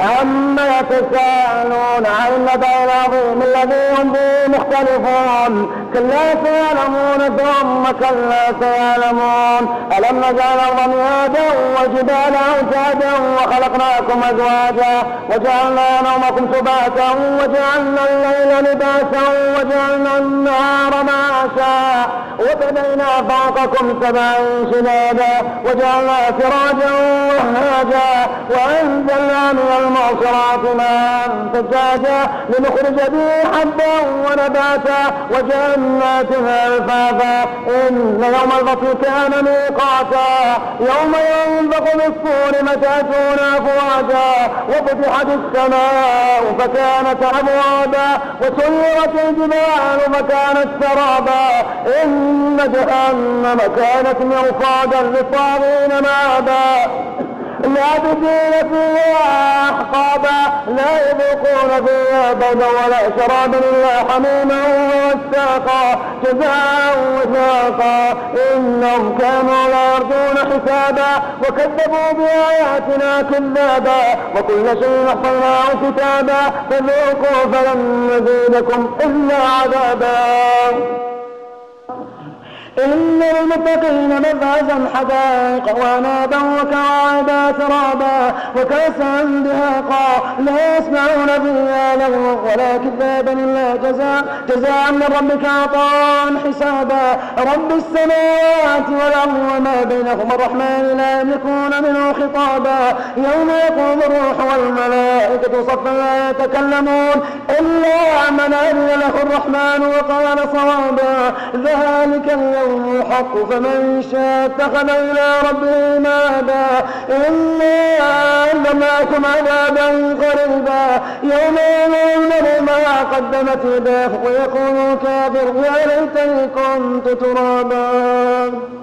عما يتساءلون عن النبأ العظيم الذي هم به مختلفون كلا سيعلمون ثم كلا سيعلمون. ألم نجعل الأرض مهادا والجبال أوتادا وخلقناكم أزواجا وجعلنا نومكم سباتا وجعلنا الليل لباسا وجعلنا النهار معاشا. وبنينا فوقكم سبعا شدادا وجعلنا سراجا وهاجا. وأنزلنا من المعصرات ماء ثجاجا لنخرج به حبا ونباتا وجنات الفافا إن يوم الفصل كان ميقاتا. يوم ينفق بالصور متاتون أفواجا وفتحت السماء فكانت أبوابا. وسيرت الجبال فكانت سرابا. إن جهنم كانت مرصادا للطاغين مابا لابدين فيها أحقابا. يذوقون فيها بردا ولا شرابا إلا حميما وساقا جزاء وثاقا. إنهم كانوا لا يرجون حسابا وكذبوا بآياتنا كذابا. وكل شيء أحصيناه كتابا فذوقوا فلن نزيدكم إلا عذابا. إن للمتقين مفازا حدائق وعنابا وكواعب ترابا وكأسا دهاقا لا يسمعون فيها لغوا ولا كذابا إلا جزاء جزاء من ربك عطاء حسابا. رب السماوات والأرض وما بينهما الرحمن لا يملكون منه خطابا. يوم يقوم الروح والملائكة صفا لا يتكلمون إلا من أذن له الرحمن وقال صوابا ذلك اليوم الحق فمن شاء اتخذ إلى ربه مآبا. إنا أنذرناكم عذابا قريبا يوم ينظر ما قدمت يداه ويقول الكافر يا ليتني كنت ترابا.